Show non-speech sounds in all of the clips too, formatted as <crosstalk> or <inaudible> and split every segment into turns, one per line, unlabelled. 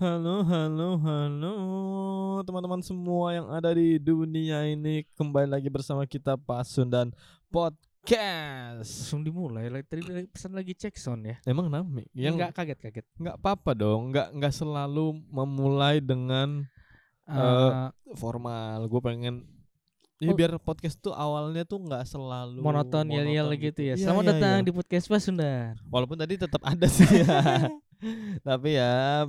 Halo, halo, halo teman-teman semua yang ada di dunia ini kembali lagi bersama kita Pasun dan Podcast.
Langsung dimulai. Like, tadi pesan lagi cek sound ya.
Emang nami? Yang
Enggak kaget-kaget.
nggak apa-apa dong, nggak nggak selalu memulai dengan
Eh,
Eh, formal. Gue pengen ya
Oh.
biar podcast tuh awalnya tuh nggak selalu
monoton yel-yel
monoton
gitu ya.
Iya,
Selamat
iya,
datang
iya.
di podcast Pasundan.
Walaupun tadi tetap ada sih ya. <laughs> Tapi ya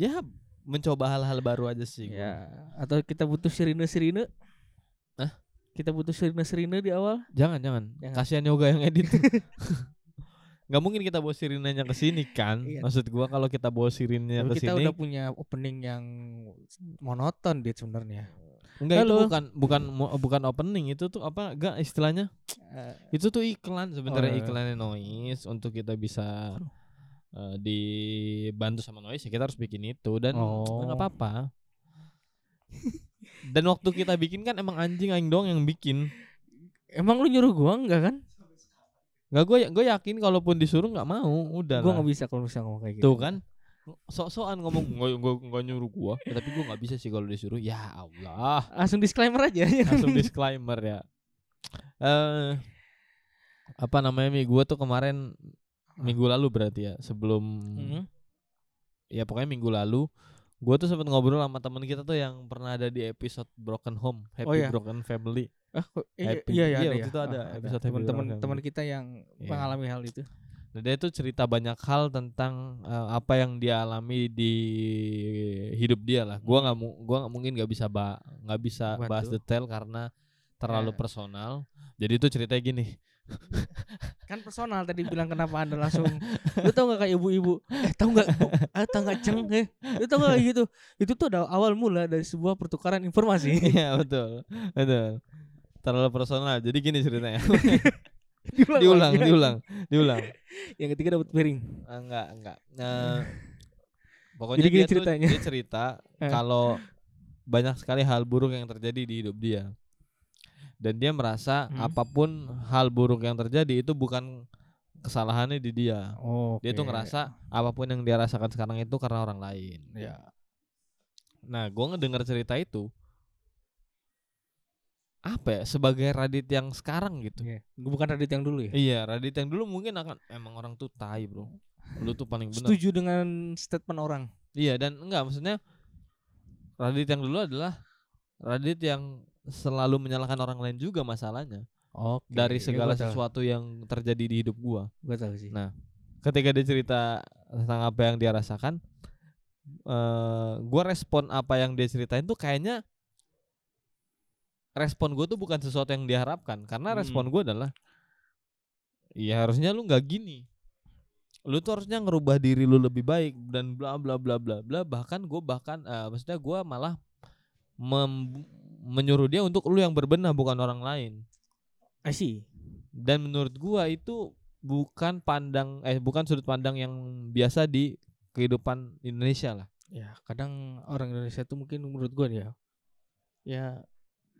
ya mencoba hal-hal baru aja sih.
Ya, atau kita butuh sirine-sirine?
Hah?
Kita butuh sirine-sirine di awal?
Jangan jangan.
Jangan.
Kasihan yoga yang edit. <laughs> Nggak mungkin kita bawa sirinenya ke sini kan?
Iya.
Maksud gua kalau kita bawa sirinenya ke
kita
sini
udah punya opening yang monoton dia sebenarnya.
enggak itu
Halo.
bukan bukan mo- bukan opening itu tuh apa enggak istilahnya?
Eh,
Itu tuh iklan sebenarnya
Oh, iya.
iklannya noise untuk kita bisa eh, dibantu sama noise ya kita harus bikin itu dan
Oh.
nggak apa-apa. dan waktu kita bikin kan emang anjing aing doang yang bikin.
emang lu nyuruh gua enggak kan?
Nggak gue gue yakin kalaupun disuruh nggak mau udah
Gua nggak bisa kalau bisa ngomong kayak gitu.
Tuh kan sok-sokan ngomong nggak nggak nyuruh gua ya, tapi gua nggak bisa sih kalau disuruh ya Allah
Langsung disclaimer aja.
langsung disclaimer ya eh apa namanya mi gua tuh kemarin minggu lalu berarti ya sebelum
Mhm.
ya pokoknya minggu lalu gua tuh sempat ngobrol sama teman kita tuh yang pernah ada di episode Broken Home Happy
Oh, iya.
Broken Family
Ah, iya,
Happy.
iya, iya,
Iya, waktu
ya.
itu ada
Ah,
episode
teman-teman teman kita yang
Iya.
mengalami hal itu.
Nah, dia tuh cerita banyak hal tentang eh, apa yang dia alami di hidup dia lah. Gua nggak mu- gua nggak mungkin nggak bisa ba nggak bisa
Bantu.
bahas detail karena terlalu
Ya.
personal. Jadi itu ceritanya gini.
Kan personal tadi bilang kenapa anda langsung lu tau gak kayak ibu-ibu eh tau gak Bu? ah tau gak ceng eh lu tau gak gitu itu tuh ada awal mula dari sebuah pertukaran informasi <laughs>
Iya betul betul. Terlalu personal. Jadi gini ceritanya. <laughs>
diulang
diulang, diulang, diulang.
yang ketiga dapat piring
Ah, enggak, enggak. Nah, <laughs> pokoknya
Jadi gini
dia tuh
ceritanya.
dia cerita
Eh.
kalau banyak sekali hal buruk yang terjadi di hidup dia. Dan dia merasa
Hmm.
apa pun hal buruk yang terjadi itu bukan kesalahannya di dia.
oh
Dia tuh ngerasa apa pun yang dia rasakan sekarang itu karena orang lain.
ya
Nah, gua ngedengar cerita itu apa ya sebagai Radit yang sekarang gitu.
Iya. bukan Radit yang dulu ya
Iya, Radit yang dulu mungkin akan emang orang tuh tai, Bro. Lu tuh paling benar.
setuju dengan statement orang
Iya dan enggak maksudnya Radit yang dulu adalah Radit yang selalu menyalahkan orang lain juga masalahnya
oke
dari
Ya,
segala
gua tahu.
sesuatu yang terjadi di hidup gua.
gua tahu sih
Nah, Ketika dia cerita tentang apa yang dia rasakan, eh gua respon apa yang dia ceritain tuh kayaknya respon gue tuh bukan sesuatu yang diharapkan karena respon
Hmm.
gue adalah ya harusnya lu nggak gini lu tuh harusnya ngerubah diri lu lebih baik dan bla bla bla bla bla bahkan gue bahkan eh, maksudnya gue malah mem- menyuruh dia untuk lu yang berbenah bukan orang lain.
I see.
Dan menurut gua itu bukan pandang eh bukan sudut pandang yang biasa di kehidupan Indonesia lah.
Ya kadang orang Indonesia tuh mungkin menurut gua ya ya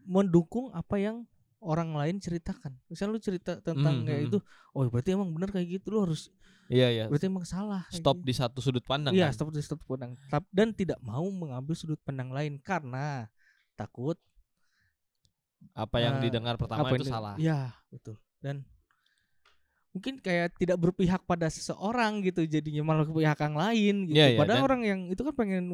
mendukung apa yang orang lain ceritakan. Misal lu cerita tentang
Mhm,
kayak
mhm.
itu oh berarti emang benar kayak gitu lu harus
iya iya.
berarti emang salah.
Stop
gitu.
di satu sudut pandang
iya
kan?
stop di sudut pandang. Dan tidak mau mengambil sudut pandang lain karena takut
apa yang
eh,
didengar pertama itu
di-
salah
Iya, betul. Dan mungkin kayak tidak berpihak pada seseorang gitu jadinya malah ke pihak yang lain gitu.
Iya, iya,
Padahal
dan-
orang yang itu kan pengen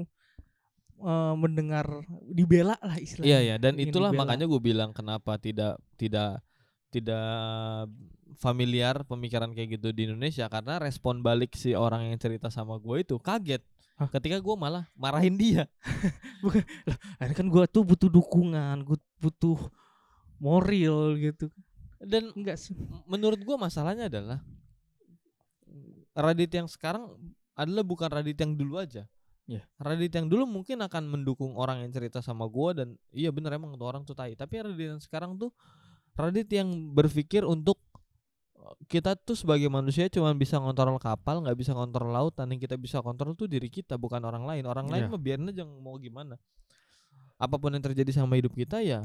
eh, mendengar dibela lah istilahnya.
iya iya dan
Ingin
itulah
dibela.
makanya gue bilang kenapa tidak tidak tidak familiar pemikiran kayak gitu di Indonesia karena respon balik si orang yang cerita sama gue itu kaget
Hah?
ketika gue malah marahin dia <laughs>
Akhirnya kan gua tuh butuh dukungan, gua butuh moral gitu.
dan
Enggak sih.
menurut gua masalahnya adalah Radit yang sekarang adalah bukan Radit yang dulu aja.
Iya.
Radit yang dulu mungkin akan mendukung orang yang cerita sama gua dan iya bener emang tuh orang tuh tai. Tapi Radit yang sekarang tuh Radit yang berpikir untuk kita tuh sebagai manusia cuma bisa ngontrol kapal, nggak bisa ngontrol lautan. Yang kita bisa kontrol tuh diri kita, bukan orang lain. Orang lain
Iya.
mah biarin aja mau gimana. Apa pun yang terjadi sama hidup kita ya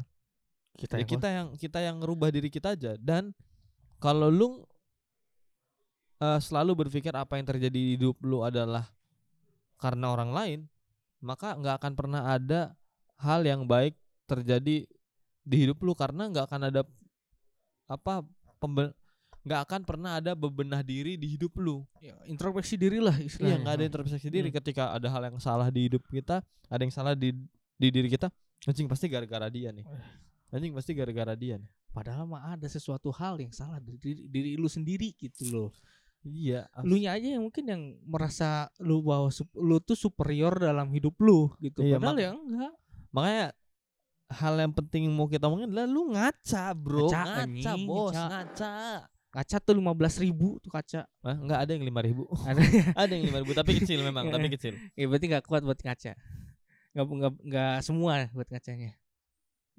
Kita
ya
yang
kita yang kita yang ngerubah diri kita aja dan kalau lu eh, selalu berpikir apa yang terjadi di hidup lu adalah karena orang lain, maka nggak akan pernah ada hal yang baik terjadi di hidup lu karena nggak akan ada apa pembe- nggak akan pernah ada bebenah diri di hidup lu.
Ya, introspeksi diri lah
Iya,
istilahnya.
nggak ada introspeksi diri
Hmm.
ketika ada hal yang salah di hidup kita, ada yang salah di di diri kita, anjing pasti gara-gara dia nih. Anjing pasti gara-gara dia nih.
Padahal mah ada sesuatu hal yang salah di diri, diri lu sendiri gitu loh.
Iya,
Lu nya aja yang mungkin yang merasa lu bahwa lu tuh superior dalam hidup lu gitu.
Iya,
Padahal
mak-
ya enggak.
makanya hal yang penting mau kita omongin adalah lu ngaca, Bro.
Ngaca,
Ngaca,
anjing,
Bos,
ngaca.
ngaca.
Kaca tuh 15 ribu tuh kaca.
Hah, enggak ada yang 5000 <laughs>
Ada <laughs>
ada yang 5000 tapi kecil memang, tapi kecil.
ya berarti nggak kuat buat ngaca. Nggak nggak nggak semua buat ngacanya.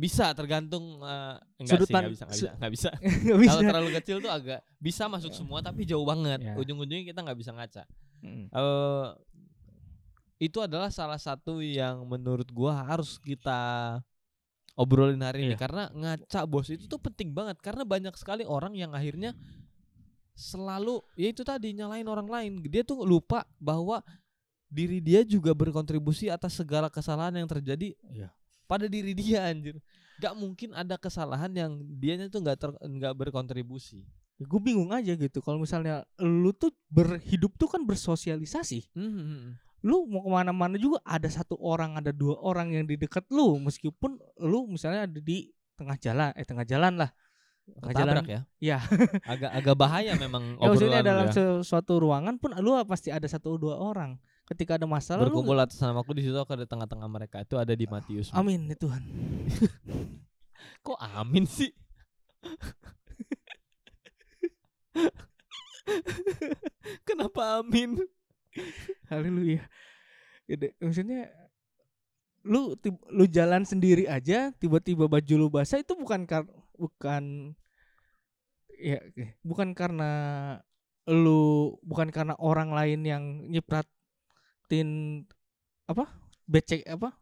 Bisa tergantung eh, enggak
Sudut
sih, enggak
pan-
bisa, enggak bisa, enggak bisa. <laughs>
Nggak bisa.
Kalau terlalu kecil tuh agak bisa masuk semua tapi jauh banget.
Ya.
Ujung-ujungnya kita nggak bisa ngaca.
Mm.
eh itu adalah salah satu yang menurut gua harus kita obrolin hari ini.
Iya.
karena ngaca bos itu tuh penting banget. Karena banyak sekali orang yang akhirnya selalu ya itu tadi nyalain orang lain. Dia tuh lupa bahwa diri dia juga berkontribusi atas segala kesalahan yang terjadi
Iya.
pada diri dia anjir. Gak mungkin ada kesalahan yang dianya tuh nggak ter- nggak berkontribusi.
Ya, gue bingung aja gitu. Kalau misalnya lu tuh berhidup tuh kan bersosialisasi.
Hmm,
lu mau ke mana-mana juga ada satu orang ada dua orang yang di dekat lu meskipun lu misalnya ada di tengah jalan eh tengah jalan lah tengah jalan
ya
Iya. <laughs>
agak agak bahaya memang
ya maksudnya dalam
ya.
sesuatu ruangan pun lu pasti ada satu dua orang ketika ada masalah lu
berkumpul atas namaku di situ aku ada tengah-tengah mereka itu ada di Matius.
amin ya Tuhan <laughs>
Kok amin sih? <laughs> Kenapa amin? <laughs>
haleluya. Maksudnya lu lu jalan sendiri aja tiba-tiba baju lu basah itu bukan kar bukan ya eh, bukan karena lu bukan karena orang lain yang nyipratin apa becek apa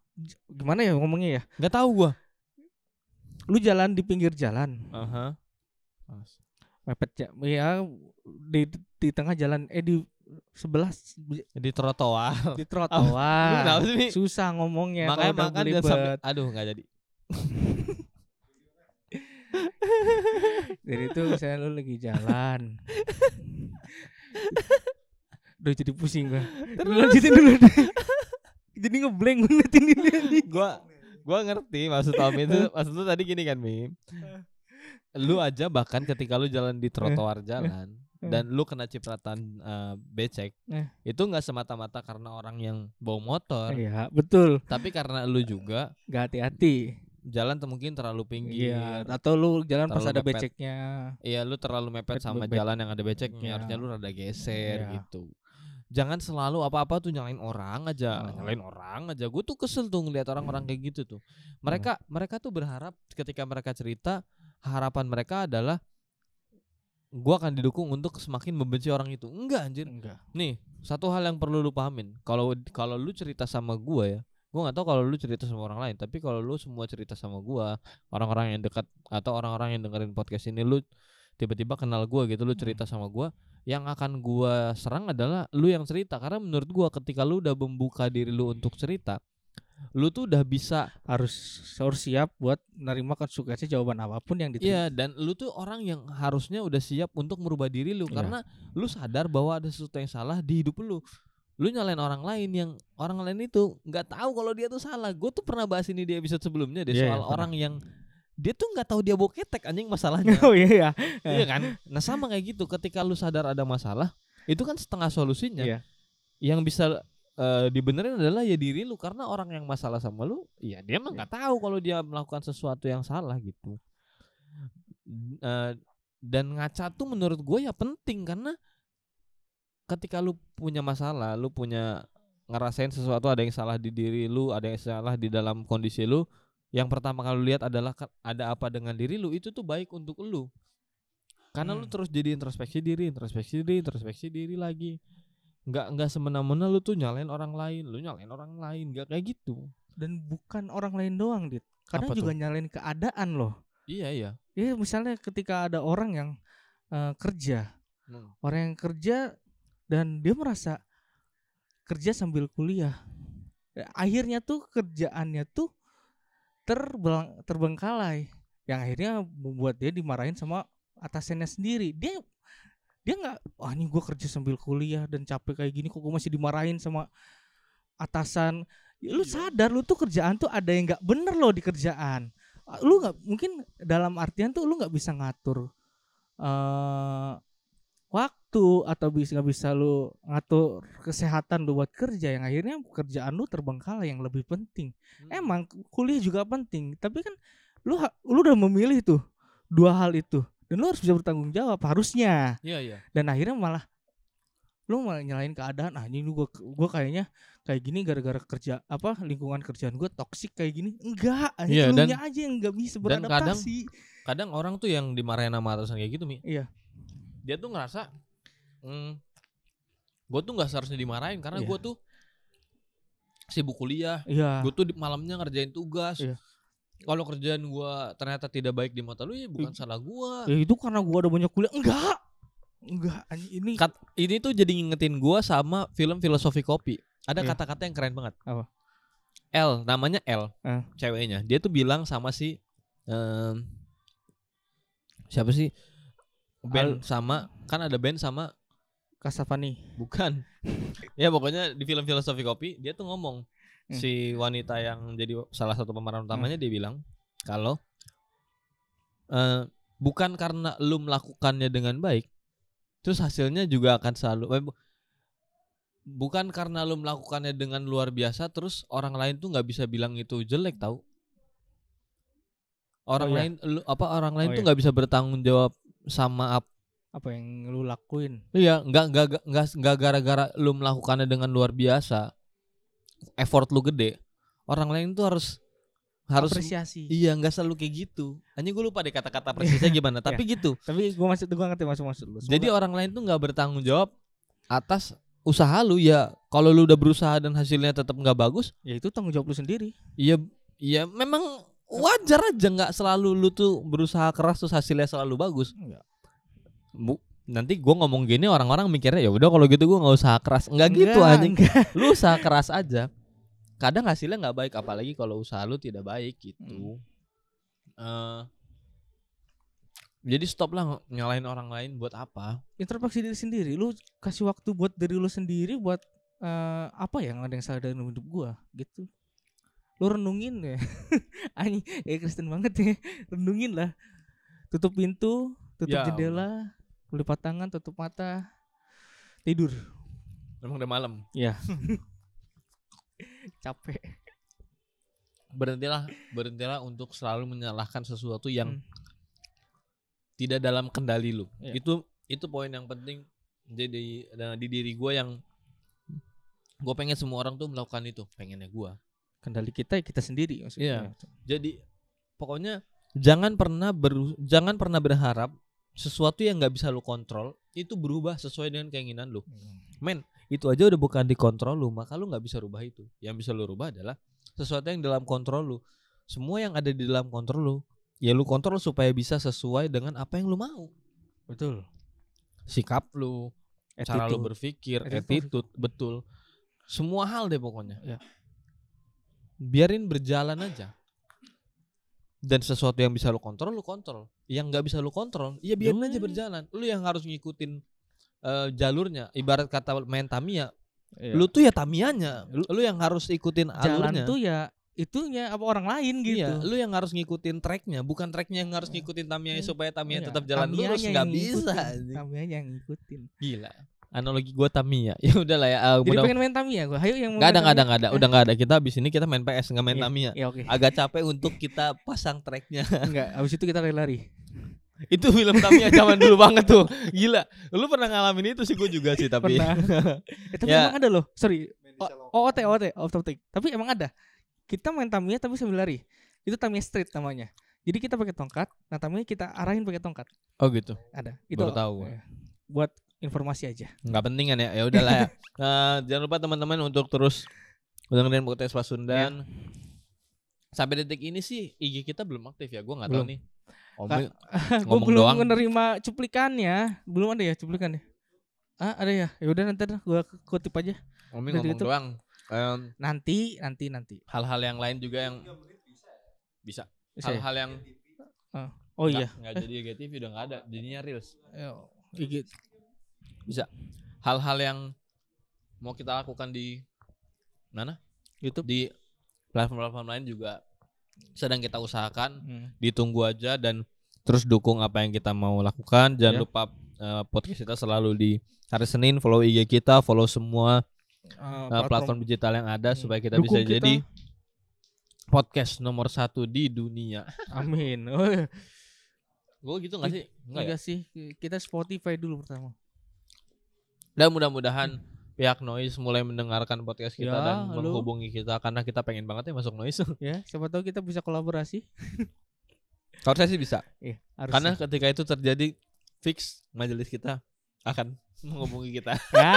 gimana ya ngomongnya ya?
Gak tahu gua.
lu jalan di pinggir jalan.
Aha.
mepet ja- ya di di tengah jalan eh di sebelah s-
Di trotoar.
di <laughs> trotoar susah ngomongnya
Makanya makan
belibet.
sampai aduh nggak jadi. <laughs>
Jadi itu misalnya lu lagi jalan. Udah jadi pusing gua. Lu lanjutin dulu deh. jadi ngeblank ngeliatin ini.
Gua gua ngerti maksud Om itu maksud lu tadi gini kan Mi. Lu aja bahkan ketika lu jalan di trotoar jalan dan lu kena cipratan eh, becek
Eh.
itu nggak semata-mata karena orang yang bawa motor
Iya, betul.
tapi karena lu juga
Gak hati-hati.
jalan tuh mungkin terlalu pinggir
Iya, atau lu jalan pas ada
mepet.
beceknya.
Iya lu terlalu mepet
Mepet
sama jalan yang ada beceknya
Iya.
harusnya lu rada geser
Iya.
gitu. Jangan selalu apa-apa tuh nyalain orang aja,
Oh.
nyalain orang aja. Gue tuh kesel tuh ngeliat orang-orang kayak gitu tuh. Mereka mereka tuh berharap ketika mereka cerita harapan mereka adalah gua akan didukung untuk semakin membenci orang itu. Enggak anjir.
Enggak.
Nih, satu hal yang perlu lu pahamin. Kalau kalau lu cerita sama gua ya, gua nggak tahu kalau lu cerita sama orang lain, tapi kalau lu semua cerita sama gua, orang-orang yang dekat atau orang-orang yang dengerin podcast ini lu tiba-tiba kenal gua gitu, lu cerita sama gua, yang akan gua serang adalah lu yang cerita karena menurut gua ketika lu udah membuka diri lu untuk cerita, lu tuh udah bisa
Harus harus siap buat nerima konsekuensi jawaban apa pun yang diterima.
Iya, dan lu tuh orang yang harusnya udah siap untuk merubah diri lu
Iya.
karena lu sadar bahwa ada sesuatu yang salah di hidup lu. Lu nyalain orang lain yang orang lain itu nggak tahu kalau dia tuh salah. Gue tuh pernah bahas ini di episode sebelumnya deh
Iya,
soal
iya, pernah.
orang yang dia tuh nggak tahu dia boketek anjing masalahnya. <laughs>
Oh iya ya.
iya kan? Nah, sama kayak gitu ketika lu sadar ada masalah, itu kan setengah solusinya.
Iya.
Yang bisa eh, dibenerin adalah ya diri lu karena orang yang masalah sama lu, ya dia mah nggak tahu kalau dia melakukan sesuatu yang salah gitu. Eh, dan ngaca tuh menurut gue ya penting karena ketika lu punya masalah, lu punya ngerasain sesuatu ada yang salah di diri lu, ada yang salah di dalam kondisi lu, yang pertama kali lu lihat adalah ada apa dengan diri lu, itu tuh baik untuk lu. Karena lu
Hmm.
terus jadi introspeksi diri, introspeksi diri, introspeksi diri lagi. Nggak nggak semena-mena lu tuh nyalain orang lain, lu nyalain orang lain, nggak kayak gitu.
Dan bukan orang lain doang, Dit. Kadang
Apa
juga
tuh?
nyalain keadaan loh.
Iya iya.
Ya misalnya ketika ada orang yang eh, kerja,
Hmm.
orang yang kerja dan dia merasa kerja sambil kuliah. Ya, Akhirnya tuh kerjaannya tuh terbang terbengkalai yang akhirnya membuat dia dimarahin sama atasannya sendiri. Dia dia nggak wah ini gue kerja sambil kuliah dan capek kayak gini kok gue masih dimarahin sama atasan. Ya, lu
Iya.
sadar lu tuh kerjaan tuh ada yang nggak bener loh di kerjaan. Lu nggak mungkin dalam artian tuh lu nggak bisa ngatur eh waktu atau bisa nggak bisa lu ngatur kesehatan lu buat kerja yang akhirnya kerjaan lu terbengkalai yang lebih penting.
Hmm.
Emang kuliah juga penting, tapi kan lu lu udah memilih tuh dua hal itu dan lu harus bisa bertanggung jawab harusnya.
Iya iya.
Dan akhirnya malah lu malah nyalain keadaan ah ini gua gua kayaknya kayak gini gara-gara kerja apa lingkungan kerjaan gua toksik kayak gini enggak
Iya, dan-
elunya aja yang nggak bisa
dan kadang-
beradaptasi
Kadang orang tuh yang dimarahin sama atasan kayak gitu mi.
Iya.
Dia tuh ngerasa, hmm, gue tuh nggak seharusnya dimarahin karena
Iya.
gue tuh sibuk kuliah.
iya
Gue tuh di malamnya ngerjain tugas.
Iya.
Kalau kerjaan gua ternyata tidak baik di mata lu ya bukan salah gua.
ya itu karena gua udah banyak kuliah enggak enggak ini
Kat, ini tuh jadi ngingetin gua sama film filosofi kopi. Ada
Iya.
kata-kata yang keren banget.
Apa?
L, namanya L,
Eh.
ceweknya. Dia tuh bilang sama si em, siapa sih? Band sama kan ada band sama
Kasavani
bukan. <laughs> ya pokoknya di film filosofi kopi dia tuh ngomong
Hmm.
si wanita yang jadi salah satu pemeran utamanya dia bilang kalau eh, bukan karena lu melakukannya dengan baik terus hasilnya juga akan selalu eh, bu- bukan karena lu melakukannya dengan luar biasa terus orang lain tuh nggak bisa bilang itu jelek tau orang
Oh, iya.
lain lu apa orang lain
Oh,
tuh
iya.
nggak bisa bertanggung jawab sama apa
apa yang lu lakuin
Iya, nggak nggak- nggak nggak gara-gara lu melakukannya dengan luar biasa, effort lu gede, orang lain tuh harus harus
apresiasi
iya nggak selalu kayak gitu. Hanya gue lupa deh kata-kata persisnya gimana, <laughs> tapi gitu.
tapi gua masih gua ngerti masuk maksud lu
Jadi
Semoga-
orang lain tuh nggak bertanggung jawab atas usaha lu ya. Kalau lu udah berusaha dan hasilnya tetap nggak bagus,
ya itu tanggung jawab lu sendiri
iya iya memang wajar aja nggak selalu lu tuh berusaha keras terus hasilnya selalu bagus.
Enggak.
Bu, nanti gua ngomong gini orang-orang mikirnya ya udah kalau gitu gua nggak usaha keras. Nggak gitu anjing. <laughs> lu usaha keras aja. Kadang hasilnya nggak baik apalagi kalau usaha lu tidak baik gitu. Eh, jadi stop lah nyalain orang lain buat apa?
Introspeksi diri sendiri. Lu kasih waktu buat diri lu sendiri buat eh, apa yang ada yang salah dalam hidup gua gitu. Lu renungin ya. <laughs> Anjing ya Kristen banget ya. Renungin lah. Tutup pintu tutup
Ya
jendela lipat tangan tutup mata tidur.
Memang udah malam?
Ya <laughs> capek.
Berhentilah berhentilah untuk selalu menyalahkan sesuatu yang
Hmm.
tidak dalam kendali lu.
Iya.
itu itu poin yang penting jadi di diri gue yang gue pengen semua orang tuh melakukan itu. Pengennya gue
kendali kita ya kita sendiri maksudnya.
Jadi pokoknya jangan pernah beru jangan pernah berharap sesuatu yang nggak bisa lu kontrol itu berubah sesuai dengan keinginan lu
Hmm.
men itu aja udah bukan dikontrol lu maka lu nggak bisa rubah itu yang bisa lu rubah adalah sesuatu yang dalam kontrol lu semua yang ada di dalam kontrol lu ya lu kontrol supaya bisa sesuai dengan apa yang lu mau
betul
sikap lu cara lu
Attitude.
berpikir
Attitude.
attitude betul semua hal deh pokoknya
Ya.
biarin berjalan aja dan sesuatu yang bisa lu kontrol lu kontrol. Yang nggak bisa lu kontrol ya biarin aja berjalan. Lu yang harus ngikutin eh, jalurnya. Ibarat kata main Tamiya.
Iya.
lu tuh ya Tamiyanya. Lu, lu yang harus ikutin
jalan
alurnya.
tuh ya itunya apa orang lain gitu.
Iya, lu yang harus ngikutin tracknya, bukan tracknya yang harus ngikutin Tamiya
Iya.
supaya Tamiya
Iya,
tetap jalan
Tamiyanya
lurus nggak bisa.
Tamiyanya yang ngikutin.
Gila. Analogi gua Tamiya. <laughs> Ya udah lah ya. uh,
jadi
mudah-
pengen main Tamiya gua ayo yang mau
Nggak ada, nggak ada, nggak ada. Udah nggak ada. Kita habis ini kita main PS nggak main
Iya.
Tamiya.
ya oke
Agak capek untuk kita pasang tracknya. <laughs>
enggak habis itu kita lari-lari
itu film Tamiya zaman dulu banget tuh. Gila. Lu pernah ngalamin itu sih gue juga sih tapi.
pernah <laughs> eh, tapi
Ya.
emang ada loh sorry O- OOT OOT off topic tapi emang ada kita main Tamiya tapi sambil lari itu Tamiya Street namanya jadi kita pakai tongkat nah Tamiya kita arahin pakai tongkat
Oh gitu.
ada itu
Baru tahu gua.
eh, buat informasi aja
Nggak penting kan ya. Ya udahlah ya. <laughs> Eh, jangan lupa teman-teman untuk terus dengerin podcast Pasundan. Sampai detik ini sih IG kita belum aktif ya. Gue nggak tahu nih. Om
Kak, gue
ngomong
belum
doang.
menerima cuplikannya belum ada ya cuplikannya ah ada ya ya udah nanti dah gue kutip aja Udah
ngomong
gitu.
doang. Em,
Nanti, nanti, nanti.
hal-hal yang lain juga yang bisa.
Bisa ya?
Hal-hal yang
Oh iya.
nggak jadi IGTV udah nggak ada, jadinya reels.
Yo, IG.
Hal-hal yang mau kita lakukan di mana?
YouTube.
Di platform-platform lain juga sedang kita usahakan.
Hmm.
Ditunggu aja dan terus dukung apa yang kita mau lakukan. Jangan
Ya.
lupa eh, podcast kita selalu di hari Senin. Follow IG kita, follow semua
Uh,
eh, platform digital yang ada
Hmm.
supaya kita
Dukung
bisa
kita.
jadi podcast nomor satu di dunia. <laughs>
Amin. Oh, iya.
Gue gitu gak sih? Enggak ya?
Sih. Kita Spotify dulu pertama.
Dan mudah-mudahan pihak Noise mulai mendengarkan podcast kita
Ya,
dan
halo.
menghubungi kita karena kita pengen banget ya masuk Noise. <laughs>
Ya, siapa tahu kita bisa kolaborasi.
Kalau saya sih bisa.
Iya, harus.
Karena ketika itu terjadi fix majelis kita akan <laughs> menghubungi kita.
ya.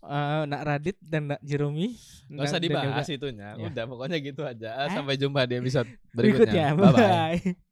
Eh, nak Radit dan Nak Jeromi
Gak usah dibahas itunya.
Ya.
Udah pokoknya gitu aja.
Eh?
Sampai jumpa di episode <laughs>
berikutnya.
berikutnya. Bye bye.
Bye.